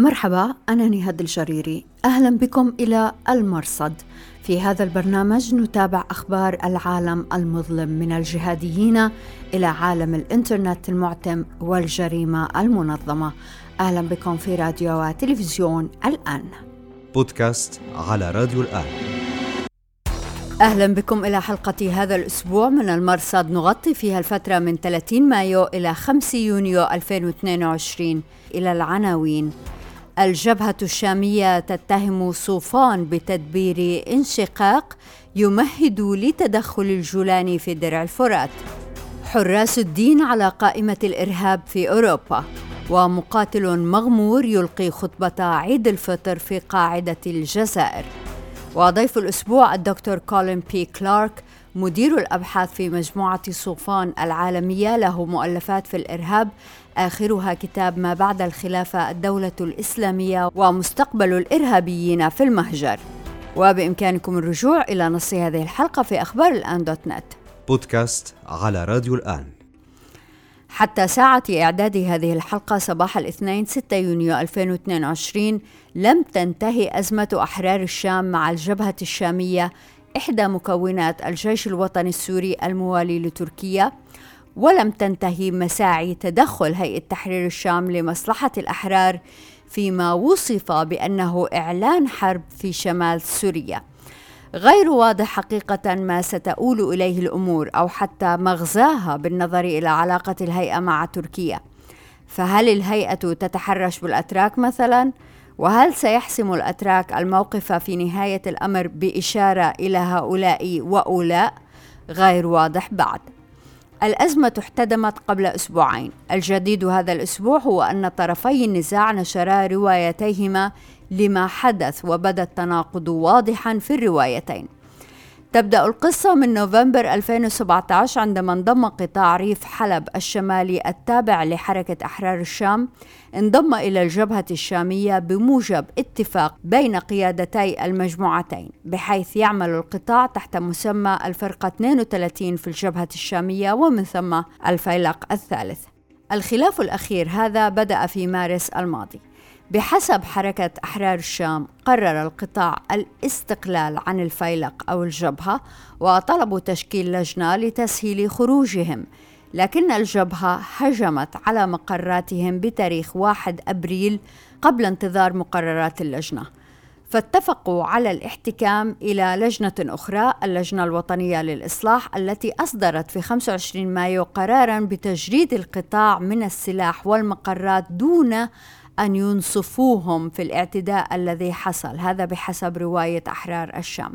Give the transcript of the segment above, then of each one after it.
مرحبا أنا نهاد الجريري. أهلا بكم إلى المرصد. في هذا البرنامج نتابع أخبار العالم المظلم من الجهاديين إلى عالم الإنترنت المعتم والجريمة المنظمة. أهلا بكم في راديو وتلفزيون الآن. بودكاست على راديو الآن. أهلا بكم إلى حلقة هذا الأسبوع من المرصد. نغطي فيها الفترة من 30 مايو إلى 5 يونيو 2022 إلى العناوين. الجبهة الشامية تتهم صوفان بتدبير انشقاق يمهد لتدخل الجولاني في درع الفرات. حراس الدين على قائمة الإرهاب في أوروبا. ومقاتل مغمور يلقي خطبة عيد الفطر في قاعدة الجزائر. وضيف الأسبوع الدكتور كولين بي كلارك مدير الأبحاث في مجموعة صوفان العالمية له مؤلفات في الإرهاب آخرها كتاب ما بعد الخلافة الدولة الإسلامية ومستقبل الإرهابيين في المهجر. وبإمكانكم الرجوع إلى نص هذه الحلقة في أخبار الآن دوت نت. بودكاست على راديو الآن. حتى ساعة إعداد هذه الحلقة صباح الاثنين 6 يونيو 2022 لم تنتهي أزمة أحرار الشام مع الجبهة الشامية إحدى مكونات الجيش الوطني السوري الموالي لتركيا. ولم تنتهي مساعي تدخل هيئة تحرير الشام لمصلحة الأحرار فيما وصف بأنه إعلان حرب في شمال سوريا غير واضح حقيقة ما ستؤول إليه الأمور أو حتى مغزاها بالنظر إلى علاقة الهيئة مع تركيا فهل الهيئة تتحرش بالأتراك مثلا؟ وهل سيحسم الأتراك الموقف في نهاية الأمر بإشارة إلى هؤلاء وأولاء؟ غير واضح بعد الأزمة احتدمت قبل أسبوعين. الجديد هذا الأسبوع هو أن طرفي النزاع نشرا روايتيهما لما حدث وبدأ التناقض واضحا في الروايتين. تبدأ القصة من نوفمبر 2017 عندما انضم قطاع ريف حلب الشمالي التابع لحركة أحرار الشام. انضم إلى الجبهة الشامية بموجب اتفاق بين قيادتي المجموعتين بحيث يعمل القطاع تحت مسمى الفرقة 32 في الجبهة الشامية ومن ثم الفيلق الثالث. الخلاف الأخير هذا بدأ في مارس الماضي. بحسب حركة أحرار الشام قرر القطاع الاستقلال عن الفيلق أو الجبهة وطلبوا تشكيل لجنة لتسهيل خروجهم. لكن الجبهة هجمت على مقراتهم بتاريخ 1 أبريل قبل انتظار مقررات اللجنة. فاتفقوا على الاحتكام إلى لجنة أخرى اللجنة الوطنية للإصلاح التي أصدرت في 25 مايو قرارا بتجريد القطاع من السلاح والمقرات دون أن ينصفوهم في الاعتداء الذي حصل هذا بحسب رواية أحرار الشام.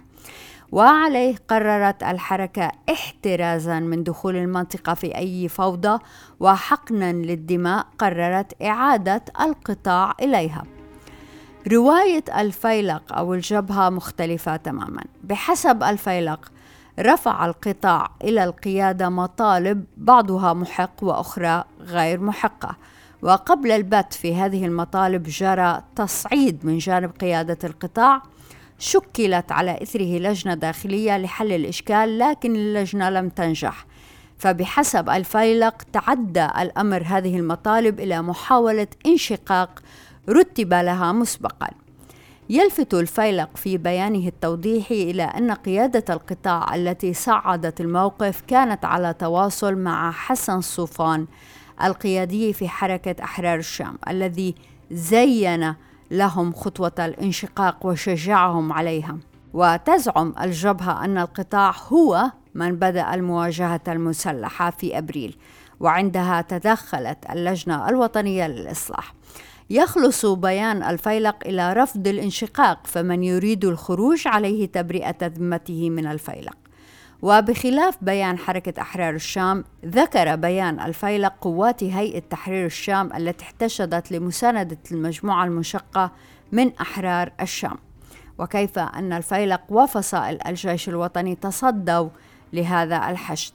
وعليه قررت الحركة احترازا من دخول المنطقة في أي فوضى وحقنا للدماء قررت إعادة القطاع إليها. رواية الفيلق أو الجبهة مختلفة تماما. بحسب الفيلق رفع القطاع إلى القيادة مطالب بعضها محق وأخرى غير محقة. وقبل البت في هذه المطالب جرى تصعيد من جانب قيادة القطاع شكلت على إثره لجنة داخلية لحل الإشكال لكن اللجنة لم تنجح. فبحسب الفيلق تعدى الأمر هذه المطالب إلى محاولة انشقاق رتب لها مسبقا. يلفت الفيلق في بيانه التوضيحي إلى أن قيادة القطاع التي صعدت الموقف كانت على تواصل مع حسن صوفان القيادي في حركة أحرار الشام الذي زين لهم خطوة الانشقاق وشجعهم عليها. وتزعم الجبهة أن القطاع هو من بدأ المواجهة المسلحة في أبريل وعندها تدخلت اللجنة الوطنية للإصلاح. يخلص بيان الفيلق إلى رفض الانشقاق فمن يريد الخروج عليه تبرئة ذمته من الفيلق. وبخلاف بيان حركة أحرار الشام ذكر بيان الفيلق قوات هيئة تحرير الشام التي احتشدت لمساندة المجموعة المشقة من أحرار الشام. وكيف أن الفيلق وفصائل الجيش الوطني تصدوا لهذا الحشد.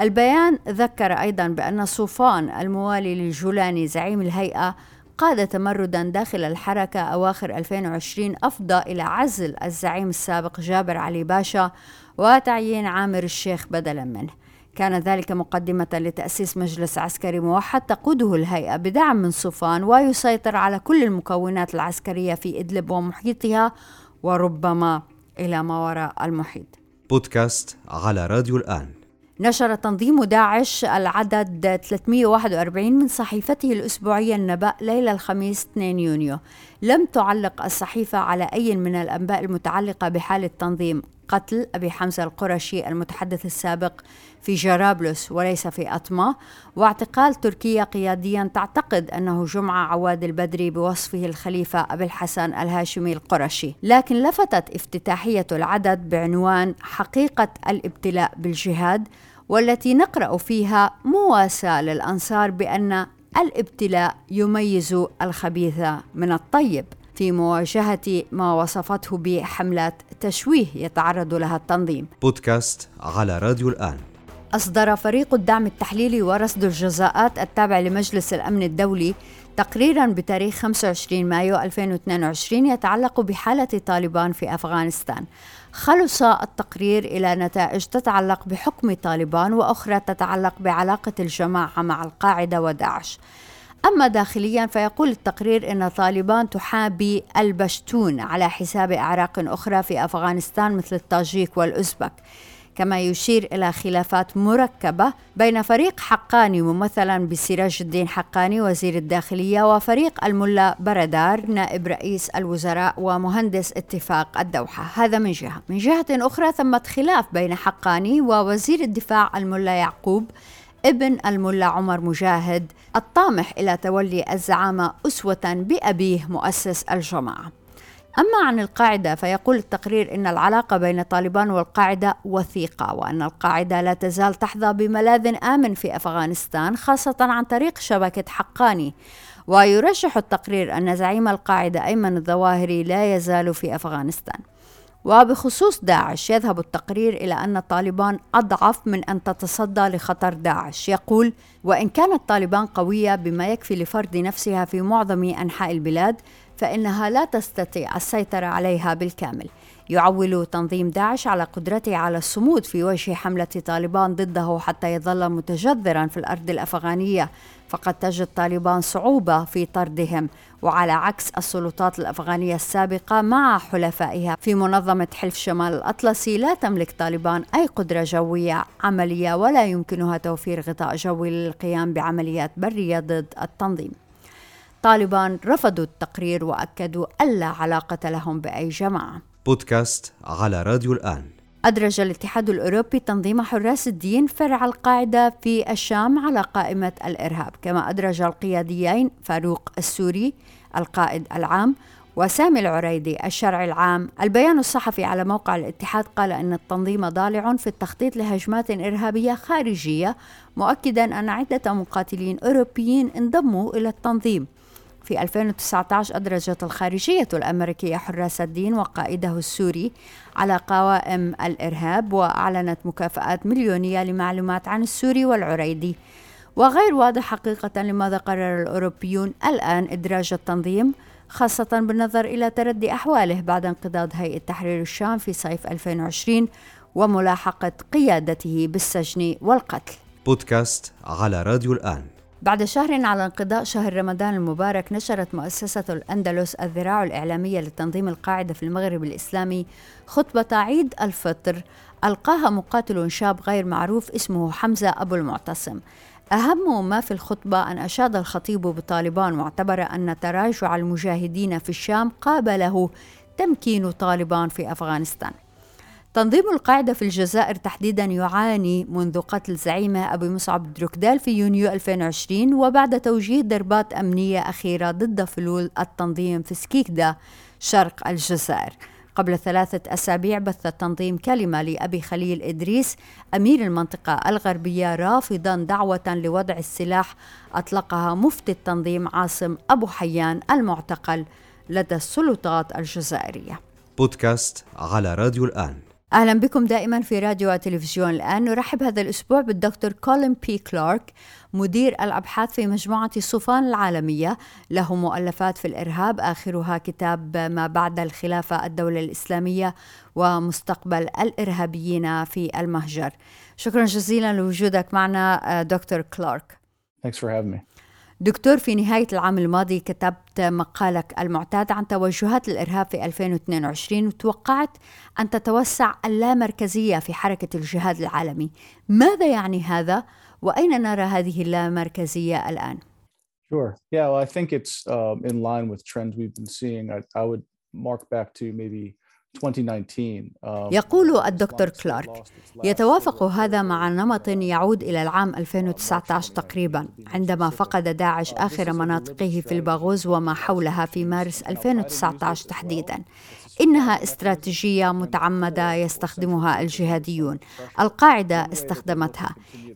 البيان ذكر أيضا بأن صوفان الموالي للجولاني زعيم الهيئة قاد تمردا داخل الحركة أواخر 2020 أفضى إلى عزل الزعيم السابق جابر علي باشا وتعيين عامر الشيخ بدلا منه. كان ذلك مقدمة لتأسيس مجلس عسكري موحد تقوده الهيئة بدعم من صوفان ويسيطر على كل المكونات العسكرية في إدلب ومحيطها وربما إلى ما وراء المحيط. بودكاست على راديو الآن. نشر تنظيم داعش العدد 341 من صحيفته الأسبوعية النبأ ليلة الخميس 2 يونيو. لم تعلق الصحيفة على أي من الأنباء المتعلقة بحال التنظيم قتل أبي حمزة القرشي المتحدث السابق في جرابلس وليس في أطمة. واعتقال تركيا قياديا تعتقد أنه جمعة عواد البدري بوصفه الخليفة أبي الحسن الهاشمي القرشي. لكن لفتت افتتاحية العدد بعنوان حقيقة الابتلاء بالجهاد والتي نقرأ فيها مواساة للأنصار بأن الابتلاء يميز الخبيث من الطيب. في مواجهة ما وصفته بحملات تشويه يتعرض لها التنظيم. بودكاست على راديو الآن. أصدر فريق الدعم التحليلي ورصد الجزاءات التابع لمجلس الأمن الدولي تقريرا بتاريخ 25 مايو 2022 يتعلق بحالة طالبان في أفغانستان. خلص التقرير إلى نتائج تتعلق بحكم طالبان وأخرى تتعلق بعلاقة الجماعة مع القاعدة وداعش. أما داخليا فيقول التقرير أن طالبان تحابي البشتون على حساب أعراق أخرى في أفغانستان مثل التاجيك والأزبك كما يشير إلى خلافات مركبة بين فريق حقاني ممثلا بسراج الدين حقاني وزير الداخلية وفريق الملا بردار نائب رئيس الوزراء ومهندس اتفاق الدوحة. هذا من جهة. من جهة أخرى ثمة خلاف بين حقاني ووزير الدفاع الملا يعقوب ابن الملا عمر مجاهد الطامح إلى تولي الزعامة أسوة بأبيه مؤسس الجماعة. أما عن القاعدة فيقول التقرير إن العلاقة بين طالبان والقاعدة وثيقة وأن القاعدة لا تزال تحظى بملاذ آمن في أفغانستان خاصة عن طريق شبكة حقاني. ويرشح التقرير أن زعيم القاعدة أيمن الظواهري لا يزال في أفغانستان. وبخصوص داعش يذهب التقرير إلى أن طالبان أضعف من أن تتصدى لخطر داعش. يقول وإن كانت طالبان قوية بما يكفي لفرض نفسها في معظم أنحاء البلاد فإنها لا تستطيع السيطرة عليها بالكامل. يعول تنظيم داعش على قدرته على الصمود في وجه حملة طالبان ضده حتى يظل متجذرا في الأرض الأفغانية. فقد تجد طالبان صعوبة في طردهم وعلى عكس السلطات الأفغانية السابقة مع حلفائها. في منظمة حلف شمال الأطلسي لا تملك طالبان أي قدرة جوية عملية ولا يمكنها توفير غطاء جوي للقيام بعمليات برية ضد التنظيم. طالبان رفضوا التقرير وأكدوا ألا علاقة لهم بأي جماعة. بودكاست على راديو الآن. أدرج الاتحاد الأوروبي تنظيم حراس الدين فرع القاعدة في الشام على قائمة الإرهاب كما أدرج القياديين فاروق السوري القائد العام وسامي العريدي الشرع العام. البيان الصحفي على موقع الاتحاد قال أن التنظيم ضالع في التخطيط لهجمات إرهابية خارجية مؤكدا أن عدة مقاتلين أوروبيين انضموا إلى التنظيم. في 2019 أدرجت الخارجية الأمريكية حراس الدين وقائده السوري على قوائم الإرهاب وأعلنت مكافآت مليونية لمعلومات عن السوري والعريدي. وغير واضح حقيقة لماذا قرر الأوروبيون الآن إدراج التنظيم خاصة بالنظر إلى تردي أحواله بعد انقضاض هيئة تحرير الشام في صيف 2020 وملاحقة قيادته بالسجن والقتل. بودكاست على راديو الآن. بعد شهر على انقضاء شهر رمضان المبارك نشرت مؤسسة الأندلس الذراع الإعلامية لتنظيم القاعدة في المغرب الإسلامي خطبة عيد الفطر. ألقاها مقاتل شاب غير معروف اسمه حمزة أبو المعتصم. أهم ما في الخطبة أن أشاد الخطيب بطالبان واعتبر أن تراجع المجاهدين في الشام قابله تمكين طالبان في أفغانستان. تنظيم القاعدة في الجزائر تحديدا يعاني منذ قتل زعيمة أبي مصعب دروكدال في يونيو 2020 وبعد توجيه ضربات أمنية أخيرة ضد فلول التنظيم في سكيكدا شرق الجزائر. قبل ثلاثة أسابيع بث التنظيم كلمة لأبي خليل إدريس أمير المنطقة الغربية رافضا دعوة لوضع السلاح أطلقها مفتي التنظيم عاصم أبو حيان المعتقل لدى السلطات الجزائرية. بودكاست على راديو الآن. أهلا بكم دائما في راديو وتلفزيون. الآن نرحب هذا الأسبوع بالدكتور كولين بي كلارك مدير الأبحاث في مجموعة صوفان العالمية. له مؤلفات في الإرهاب آخرها كتاب ما بعد الخلافة الدولة الإسلامية ومستقبل الإرهابيين في المهجر. شكرا جزيلا لوجودك معنا دكتور كلارك. Thanks for having me. دكتور في نهاية العام الماضي كتبت مقالك المعتاد عن توجهات الإرهاب في 2022 وتوقعت أن تتوسع اللامركزية في حركة الجهاد العالمي ماذا يعني هذا وأين نرى هذه اللامركزية الآن؟ Sure. Yeah, well, I think it's um, in line with trends we've been seeing. I, I would mark back to maybe 2019. يقول الدكتور كلارك يتوافق هذا مع نمط يعود إلى العام 2019 تقريبا عندما فقد داعش آخر مناطقه في الباغوز وما حولها في مارس 2019 تحديدا. إنها استراتيجية متعمدة يستخدمها الجهاديون. القاعدة استخدمتها.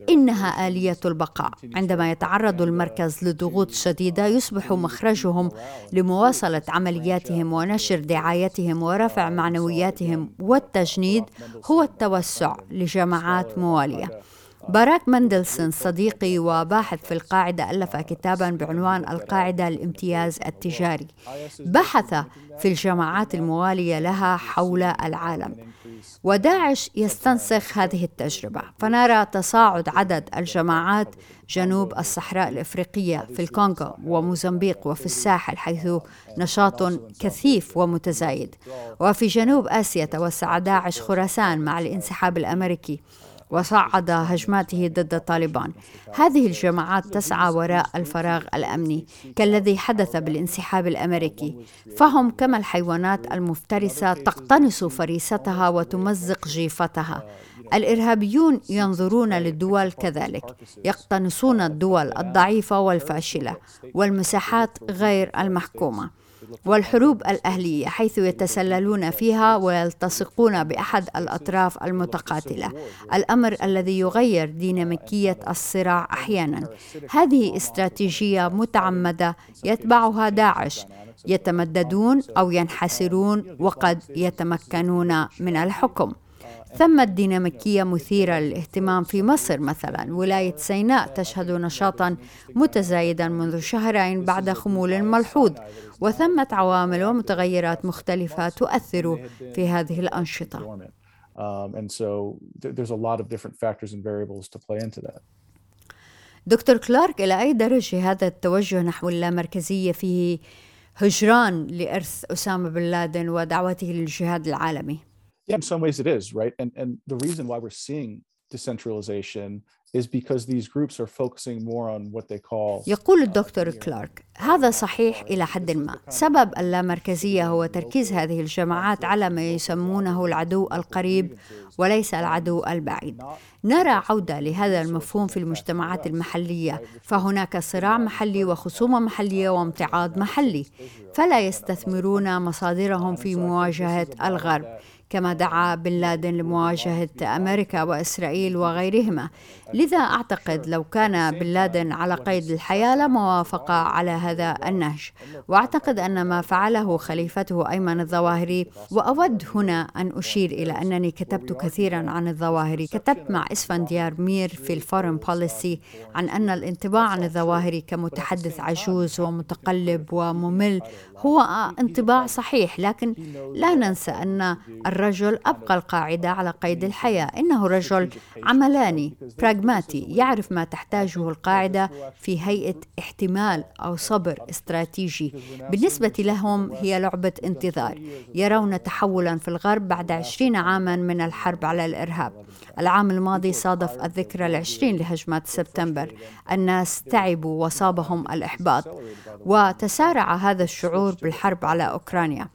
إنها آلية البقاء. عندما يتعرض المركز لضغوط شديدة يصبح مخرجهم لمواصلة عملياتهم ونشر دعايتهم ورفع معنوياتهم والتجنيد هو التوسع لجماعات موالية. باراك مندلسون صديقي وباحث في القاعدة ألف كتابا بعنوان القاعدة الامتياز التجاري. بحث في الجماعات الموالية لها حول العالم. وداعش يستنسخ هذه التجربة. فنرى تصاعد عدد الجماعات جنوب الصحراء الإفريقية في الكونغو وموزمبيق وفي الساحل حيث نشاط كثيف ومتزايد. وفي جنوب آسيا توسع داعش خراسان مع الانسحاب الأمريكي. وصعد هجماته ضد طالبان هذه الجماعات تسعى وراء الفراغ الأمني كالذي حدث بالانسحاب الأمريكي. فهم كما الحيوانات المفترسة تقتنص فريستها وتمزق جيفتها. الإرهابيون ينظرون للدول كذلك يقتنصون الدول الضعيفة والفاشلة والمساحات غير المحكومة والحروب الأهلية حيث يتسللون فيها ويلتصقون بأحد الأطراف المتقاتلة. الأمر الذي يغير ديناميكية الصراع أحيانا. هذه استراتيجية متعمدة يتبعها داعش. يتمددون أو ينحسرون وقد يتمكنون من الحكم. ثمة ديناميكية مثيرة للاهتمام في مصر مثلا ولاية سيناء تشهد نشاطا متزايدا منذ شهرين بعد خمول ملحوظ وثمة عوامل ومتغيرات مختلفة تؤثر في هذه الأنشطة Um. دكتور كلارك إلى أي درجة هذا التوجه نحو اللامركزية فيه هجران لإرث أسامة بن لادن ودعوته للجهاد العالمي؟ Yeah, in some ways it is, right? And and the reason why we're seeing decentralization is because these groups are focusing more on what they call يقول الدكتور كلارك هذا صحيح إلى حد ما سبب اللامركزية هو تركيز هذه الجماعات على ما يسمونه العدو القريب وليس العدو البعيد نرى عودة لهذا المفهوم في المجتمعات المحلية فهناك صراع محلي وخصومة محلية وامتعاض محلي فلا يستثمرون مصادرهم في مواجهة الغرب كما دعا بن لادن لمواجهة أمريكا وإسرائيل وغيرهما. لذا أعتقد لو كان بن لادن على قيد الحياة لما وافق على هذا النهج. وأعتقد أن ما فعله خليفته أيمن الظواهري وأود هنا أن أشير إلى أنني كتبت كثيرا عن الظواهري. كتبت مع إسفنديار مير في ال Foreign Policy عن أن الانطباع عن الظواهري كمتحدث عجوز ومتقلب وممل هو انطباع صحيح لكن لا ننسى أن الرجل أبقى القاعدة على قيد الحياة. إنه رجل عملاني براغماتي يعرف ما تحتاجه القاعدة في هيئة احتمال أو صبر استراتيجي. بالنسبة لهم هي لعبة انتظار. يرون تحولا في الغرب بعد عشرين عاما من الحرب على الإرهاب. العام الماضي صادف الذكرى العشرين لهجمات سبتمبر. الناس تعبوا وصابهم الإحباط. وتسارع هذا الشعور بالحرب على أوكرانيا.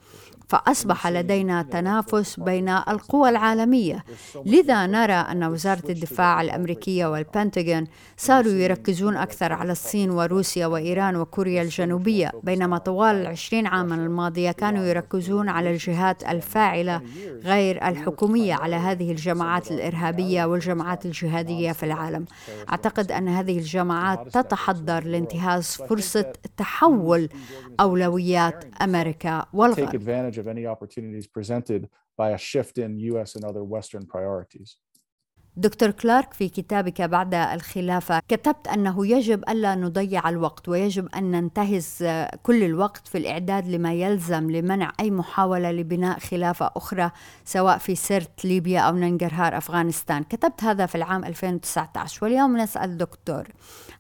فأصبح لدينا تنافس بين القوى العالمية. لذا نرى أن وزارة الدفاع الأمريكية والبنتاغون صاروا يركزون أكثر على الصين وروسيا وإيران وكوريا الجنوبية بينما طوال العشرين عاما الماضية كانوا يركزون على الجهات الفاعلة غير الحكومية على هذه الجماعات الإرهابية والجماعات الجهادية في العالم. أعتقد أن هذه الجماعات تتحضر لانتهاز فرصة تحول أولويات أمريكا والغرب. Of any opportunities presented by a shift in US and other Western priorities. دكتور كلارك في كتابك بعد الخلافة كتبت أنه يجب ألا نضيع الوقت ويجب أن ننتهز كل الوقت في الإعداد لما يلزم لمنع أي محاولة لبناء خلافة أخرى سواء في سرت ليبيا أو ننجرهار أفغانستان كتبت هذا في العام 2019 واليوم نسأل دكتور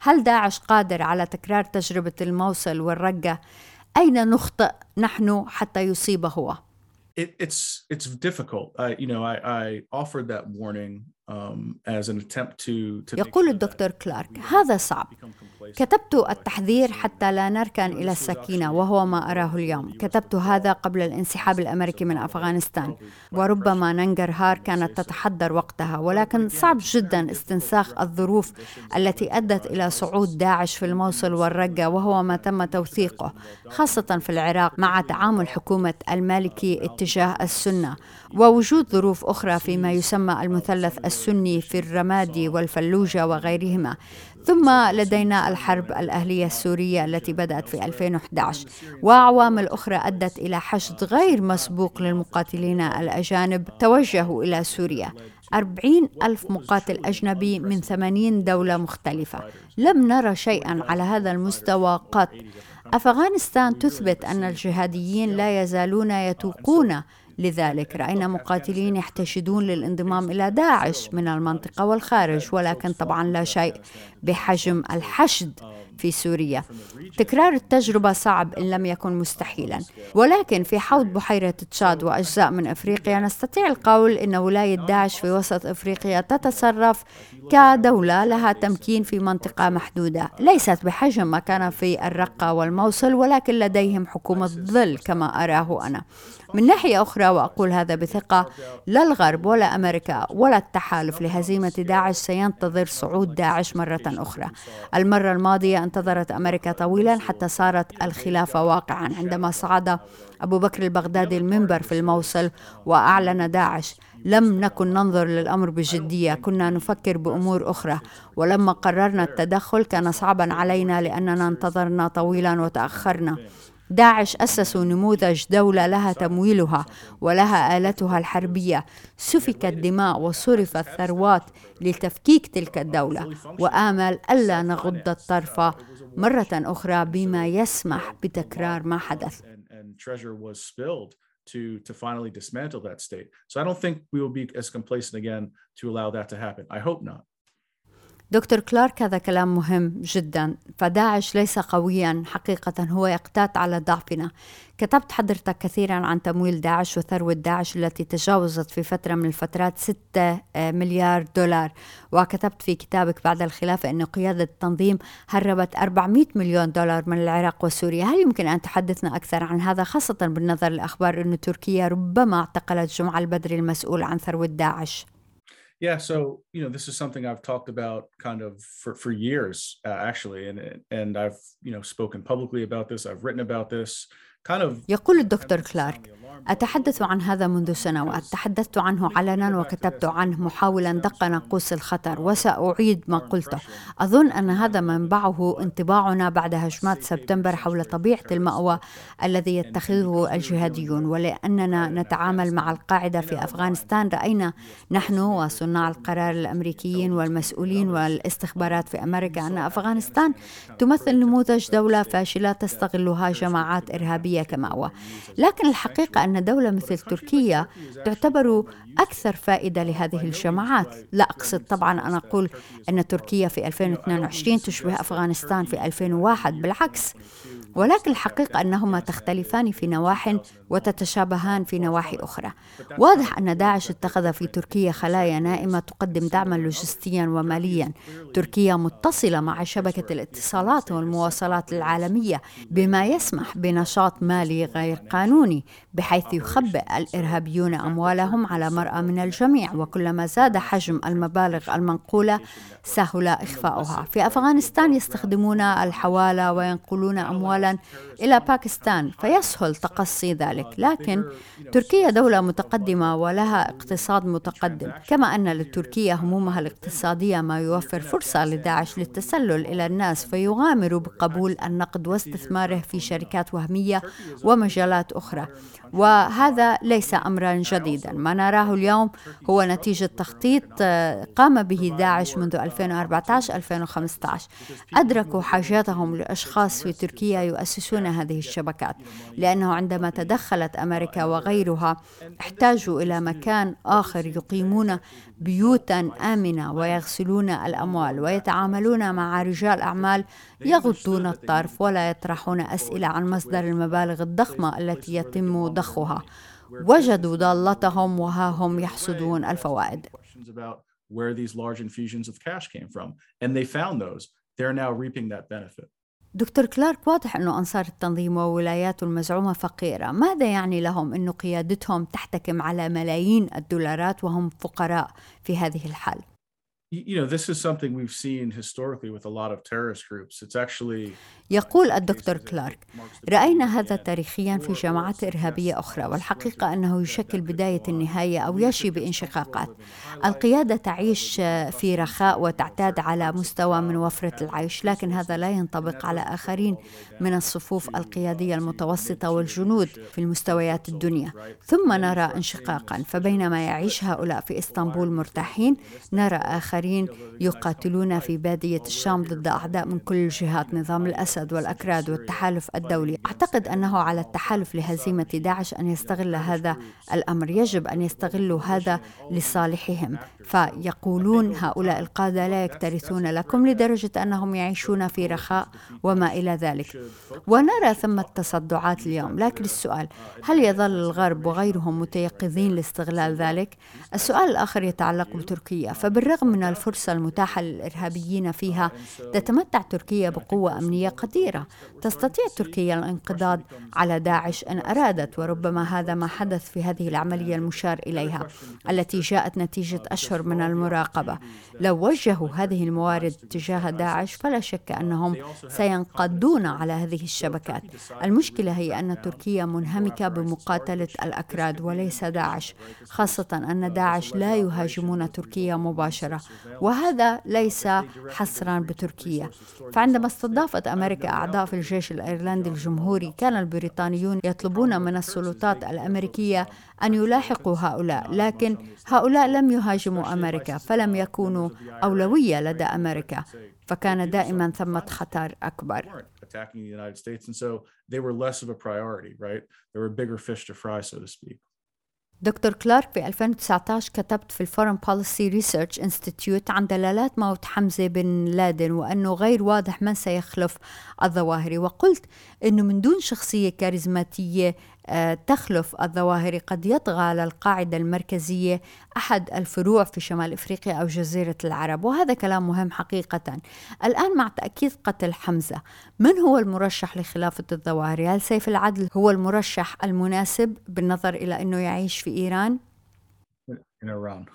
هل داعش قادر على تكرار تجربة الموصل والرقة أين نخطئ نحن حتى يصيب هو؟ It, it's it's difficult. Uh, you know, I, I offered that warning um, يقول الدكتور كلارك هذا صعب. كتبت التحذير حتى لا نركن إلى السكينة وهو ما أراه اليوم. كتبت هذا قبل الانسحاب الأمريكي من أفغانستان. وربما ننجرهار كانت تتحضر وقتها. ولكن صعب جدا استنساخ الظروف التي أدت إلى صعود داعش في الموصل والرقة وهو ما تم توثيقه. خاصة في العراق مع تعامل حكومة المالكي اتجاه السنة. ووجود ظروف أخرى فيما يسمى المثلث السني في الرمادي والفلوجة وغيرهما. ثم لدينا الحرب الأهلية السورية التي بدأت في 2011 وعوامل أخرى أدت إلى حشد غير مسبوق للمقاتلين الأجانب. توجهوا إلى سوريا. أربعين ألف مقاتل أجنبي من ثمانين دولة مختلفة. لم نرى شيئا على هذا المستوى قط. أفغانستان تثبت أن الجهاديين لا يزالون يتوقون لذلك رأينا مقاتلين يحتشدون للانضمام إلى داعش من المنطقة والخارج ولكن طبعا لا شيء بحجم الحشد. في سوريا. تكرار التجربة صعب إن لم يكن مستحيلا. ولكن في حوض بحيرة تشاد وأجزاء من أفريقيا نستطيع القول إن ولاية داعش في وسط أفريقيا تتصرف كدولة لها تمكين في منطقة محدودة. ليست بحجم ما كان في الرقة والموصل ولكن لديهم حكومة ظل كما أراه أنا. من ناحية أخرى وأقول هذا بثقة لا الغرب ولا أمريكا ولا التحالف لهزيمة داعش سينتظر صعود داعش مرة أخرى. المرة الماضية انتظرت أمريكا طويلا حتى صارت الخلافة واقعا عندما صعد أبو بكر البغدادي المنبر في الموصل وأعلن داعش لم نكن ننظر للأمر بجدية كنا نفكر بأمور أخرى ولما قررنا التدخل كان صعبا علينا لأننا انتظرنا طويلا وتأخرنا. داعش أسسوا نموذج دولة لها تمويلها ولها آلتها الحربية سفكت دماء وصرفت ثروات لتفكيك تلك الدولة وآمل ألا نغض الطرف مرة أخرى بما يسمح بتكرار ما حدث to to finally dismantle that state. So I don't think we will be as complacent again to allow that to happen. I hope not. دكتور كلارك هذا كلام مهم جدا. فداعش ليس قويا حقيقة هو يقتات على ضعفنا. كتبت حضرتك كثيرا عن تمويل داعش وثروة داعش التي تجاوزت في فترة من الفترات 6 آه، مليار دولار. وكتبت في كتابك بعد الخلافة أن قيادة التنظيم هربت 400 مليون دولار من العراق وسوريا. هل يمكن أن تحدثنا أكثر عن هذا خاصة بالنظر لأخبار أن تركيا ربما اعتقلت جمعة البدري المسؤول عن ثروة داعش؟ Yeah, so you know, this is something I've talked about kind of for for years, uh, actually, and and I've you know spoken publicly about this. I've written about this. يقول الدكتور كلارك أتحدث عن هذا منذ سنوات. تحدثت عنه علنا وكتبت عنه محاولا دق ناقوس الخطر وسأعيد ما قلته. أظن أن هذا منبعه انطباعنا بعد هجمات سبتمبر حول طبيعة المأوى الذي يتخذه الجهاديون ولأننا نتعامل مع القاعدة في أفغانستان. رأينا نحن وصناع القرار الأمريكيين والمسؤولين والاستخبارات في أمريكا أن أفغانستان تمثل نموذج دولة فاشلة تستغلها جماعات إرهابية كمأوى. لكن الحقيقة أن دولة مثل تركيا تعتبر أكثر فائدة لهذه الجماعات. لا أقصد طبعا أن أقول أن تركيا في 2022 تشبه أفغانستان في 2001 بالعكس. ولكن الحقيقة أنهما تختلفان في نواح وتتشابهان في نواحي أخرى. واضح أن داعش اتخذ في تركيا خلايا نائمة تقدم دعما لوجستيا وماليا. تركيا متصلة مع شبكة الاتصالات والمواصلات العالمية بما يسمح بنشاط مالي غير قانوني بحيث يخبئ الإرهابيون أموالهم على مرأى من الجميع. وكلما زاد حجم المبالغ المنقولة سهل إخفاؤها. في أفغانستان يستخدمون الحوالة وينقلون أموال أموالا إلى باكستان فيسهل تقصي ذلك. لكن تركيا دولة متقدمة ولها اقتصاد متقدم كما أن لتركيا همومها الاقتصادية ما يوفر فرصة لداعش للتسلل إلى الناس فيغامر بقبول النقد واستثماره في شركات وهمية ومجالات أخرى. وهذا ليس امرا جديدا. ما نراه اليوم هو نتيجة تخطيط آه، قام به داعش منذ 2014 2015 أدركوا حاجاتهم لأشخاص في تركيا يؤسسون هذه الشبكات لأنه عندما تدخلت أمريكا وغيرها احتاجوا إلى مكان آخر يقيمون بيوتا آمنة ويغسلون الأموال ويتعاملون مع رجال أعمال يغضون الطرف ولا يطرحون أسئلة عن مصدر المبالغ الضخمة التي يتم ضخها. وجدوا ضالتهم وها هم يحصدون الفوائد. Where these large infusions of cash came from. And they found those. They're now reaping that benefit. دكتور كلارك واضح أنه أنصار التنظيم وولاياته المزعومة فقيرة. ماذا يعني لهم أنه قيادتهم تحتكم على ملايين الدولارات وهم فقراء في هذه الحال you know this is something we've seen historically with a lot of terrorist groups. It's actually يقول الدكتور كلارك رأينا هذا تاريخيا في جماعات إرهابية أخرى والحقيقة أنه يشكل بداية النهاية أو يشي بانشقاقات القيادة تعيش في رخاء وتعتاد على مستوى من وفرة العيش لكن هذا لا ينطبق على آخرين من الصفوف القيادية المتوسطة والجنود في المستويات الدنيا. ثم نرى انشقاقا فبينما يعيش هؤلاء في إسطنبول مرتاحين نرى آخرين يقاتلون في بادية الشام ضد أعداء من كل الجهات نظام الأسد والأكراد والتحالف الدولي. أعتقد أنه على التحالف لهزيمة داعش أن يستغل هذا الأمر. يجب أن يستغلوا هذا لصالحهم. فيقولون هؤلاء القادة لا يكترثون لكم لدرجة أنهم يعيشون في رخاء وما إلى ذلك. ونرى ثمة تصدعات اليوم. لكن السؤال هل يظل الغرب وغيرهم متيقظين لاستغلال ذلك؟ السؤال الآخر يتعلق بتركيا. فبالرغم من الفرصة المتاحة للإرهابيين فيها. تتمتع تركيا بقوة أمنية قديرة. تستطيع تركيا الانقضاض على داعش إن أرادت وربما هذا ما حدث في هذه العملية المشار إليها التي جاءت نتيجة أشهر من المراقبة. لو وجهوا هذه الموارد تجاه داعش فلا شك أنهم سينقضون على هذه الشبكات. المشكلة هي أن تركيا منهمكة بمقاتلة الأكراد وليس داعش خاصة أن داعش لا يهاجمون تركيا مباشرة. وهذا ليس حصرا بتركيا فعندما استضافت أمريكا أعضاء في الجيش الأيرلندي الجمهوري كان البريطانيون يطلبون من السلطات الأمريكية أن يلاحقوا هؤلاء لكن هؤلاء لم يهاجموا أمريكا فلم يكونوا أولوية لدى أمريكا فكان دائما ثمة خطر أكبر attacking the United States. And so they were less of a priority, right? There were bigger fish to fry, so to speak. دكتور كلارك في 2019 كتبت في ال Foreign Policy Research Institute عن دلالات موت حمزة بن لادن وأنه غير واضح من سيخلف الظواهري وقلت أنه من دون شخصية كاريزماتية تخلف الظواهر قد يطغى على القاعدة المركزية أحد الفروع في شمال إفريقيا أو جزيرة العرب وهذا كلام مهم حقيقة الآن مع تأكيد قتل حمزة من هو المرشح لخلافة الظواهر هل سيف العدل هو المرشح المناسب بالنظر إلى أنه يعيش في إيران؟ In Iran.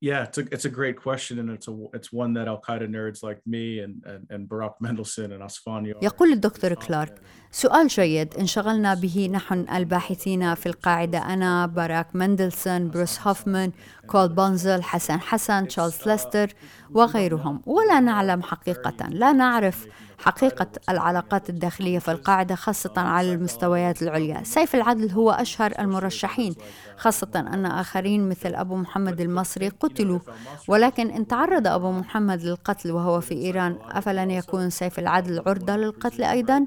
Yeah, it's a it's a great question, and it's a it's one that Al Qaeda nerds like me and and, and Barack Mendelsohn and Asfandyar. يقول الدكتور كلارك سؤال جيد انشغلنا به نحن الباحثين في القاعدة أنا باراك مندلسون بروس هوفمان كول بونزل حسن حسن تشارلز ليستر وغيرهم ولا نعلم حقيقة لا نعرف حقيقة العلاقات الداخلية في القاعدة خاصة على المستويات العليا. سيف العدل هو أشهر المرشحين خاصة أن آخرين مثل أبو محمد المصري قتلوا. ولكن إن تعرض أبو محمد للقتل وهو في إيران أفلن يكون سيف العدل عرضة للقتل أيضا؟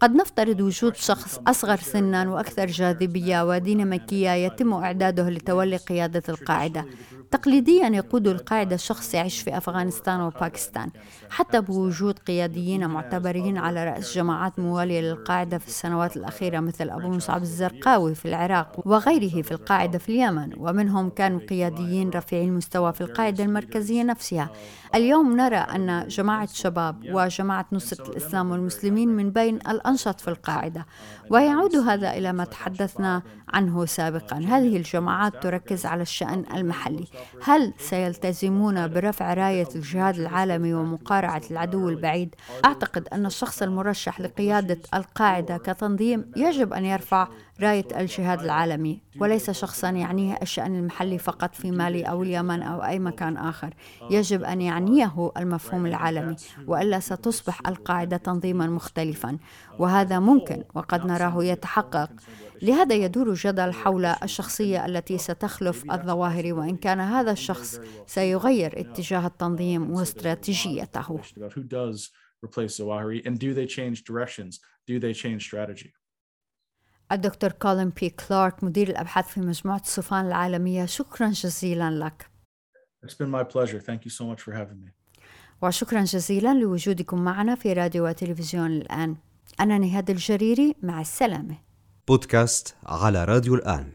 قد نفترض وجود شخص أصغر سنا وأكثر جاذبية وديناميكية يتم إعداده لتولي قيادة القاعدة. تقليديا يقود القاعدة شخص يعيش في أفغانستان وباكستان. حتى بوجود قياديين معتبرين على رأس جماعات موالية للقاعدة في السنوات الأخيرة مثل أبو مصعب الزرقاوي في العراق وغيره في القاعدة في اليمن. ومنهم كانوا قياديين رفيعي المستوى في القاعدة المركزية نفسها. اليوم نرى أن جماعة شباب وجماعة نصرة الإسلام والمسلمين من بين الأنشط في القاعدة ويعود هذا إلى ما تحدثنا عنه سابقا هذه الجماعات تركز على الشأن المحلي هل سيلتزمون برفع راية الجهاد العالمي ومقارعة العدو البعيد؟ أعتقد أن الشخص المرشح لقيادة القاعدة كتنظيم يجب أن يرفع راية الجهاد العالمي وليس شخصا يعنيه الشأن المحلي فقط في مالي أو اليمن أو أي مكان آخر. يجب أن يعنيه المفهوم العالمي وإلا ستصبح القاعدة تنظيما مختلفا. وهذا ممكن وقد نراه يتحقق. لهذا يدور جدل حول الشخصية التي ستخلف الظواهر وإن كان هذا الشخص سيغير اتجاه التنظيم واستراتيجيته. الدكتور كولين بي كلارك مدير الأبحاث في مجموعة الصفان العالمية شكرا جزيلا لك. It's been my pleasure. Thank you so much for having me. وشكرا جزيلا لوجودكم معنا في راديو وتلفزيون الآن. أنا نهاد الجريري مع السلامة. بودكاست على راديو الآن